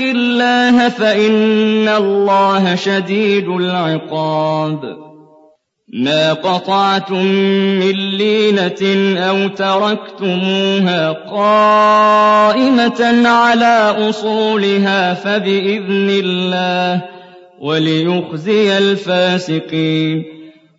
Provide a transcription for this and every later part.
الله فإن الله شديد العقاب. ما قطعتم من لينة أو تركتموها قائمة على أصولها فبإذن الله وليخزي الفاسقين.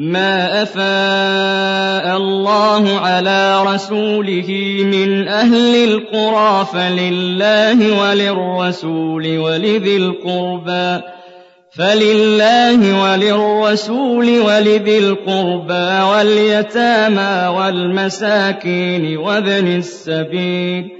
ما أفاء الله على رسوله من أهل القرى فلله وللرسول ولذي القربى فلله وللرسول ولذي القربى واليتامى والمساكين وابن السبيل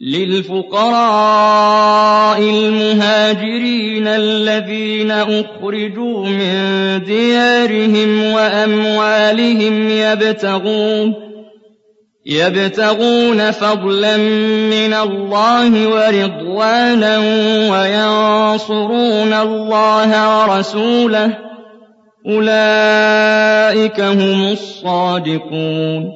للفقراء المهاجرين الذين أخرجوا من ديارهم وأموالهم يبتغون يبتغون فضلا من الله ورضوانا وينصرون الله ورسوله. أولئك هم الصادقون.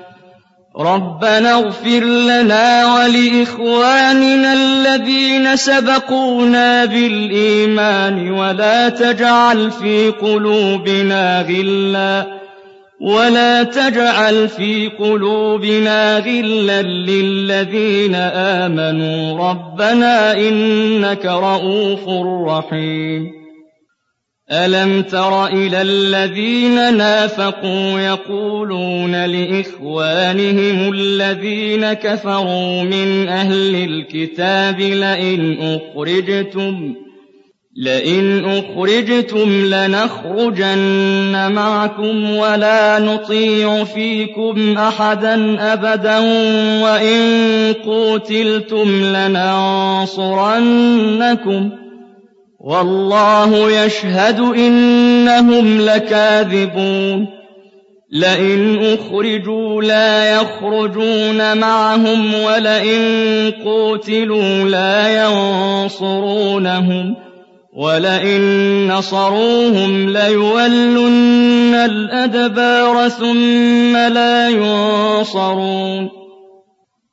ربنا اغفر لنا ولإخواننا الذين سبقونا بالإيمان ولا تجعل في قلوبنا غلاً ولا تجعل في قلوبنا غلا للذين آمنوا ربنا إنك رؤوف رحيم ألم تر إلى الذين نافقوا يقولون لإخوانهم الذين كفروا من أهل الكتاب لئن أخرجتم لئن أخرجتم لنخرجن معكم ولا نطيع فيكم أحدا أبدا وإن قوتلتم لننصرنكم والله يشهد إنهم لكاذبون. لئن أخرجوا لا يخرجون معهم ولئن قوتلوا لا ينصرونهم وَلَئِن نَّصَرُوهُمْ لَيُوَلُّنَّ الْأَدْبَارَ ثُمَّ لَا يُنصَرُونَ.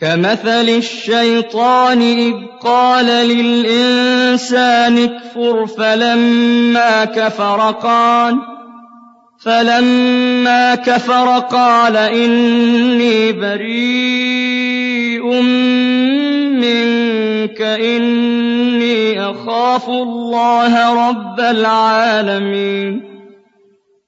كمثل الشيطان إذ قال للإنسان اكفر فلما كفر قال فلما كفر قال إني بريء منك إني أخاف الله رب العالمين.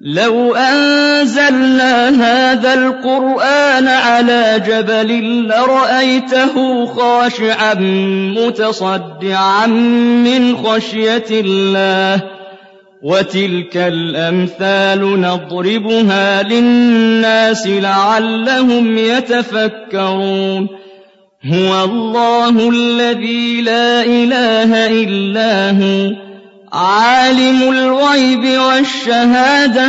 لو أنزلنا هذا القرآن على جبل لرأيته خاشعا متصدعا من خشية الله وتلك الأمثال نضربها للناس لعلهم يتفكرون هو الله الذي لا إله إلا هو عالم الغيب والشهادة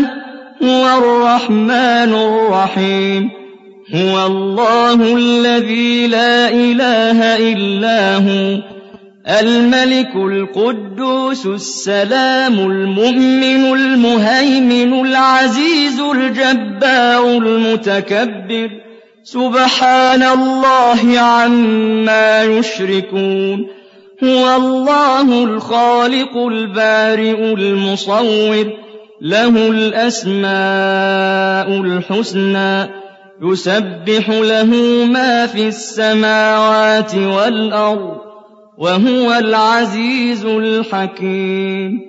هو الرحمن الرحيم. هو الله الذي لا إله إلا هو الملك القدوس السلام المؤمن المهيمن العزيز الجبار المتكبر. سبحان الله عما يشركون. هُوَ اللَّهُ الْخَالِقُ الْبَارِئُ الْمُصَوِّرُ لَهُ الْأَسْمَاءُ الْحُسْنَىٰ يُسَبِّحُ لَهُ مَا فِي السَّمَاوَاتِ وَالْأَرْضِ ۖ وَهُوَ الْعَزِيزُ الْحَكِيمُ.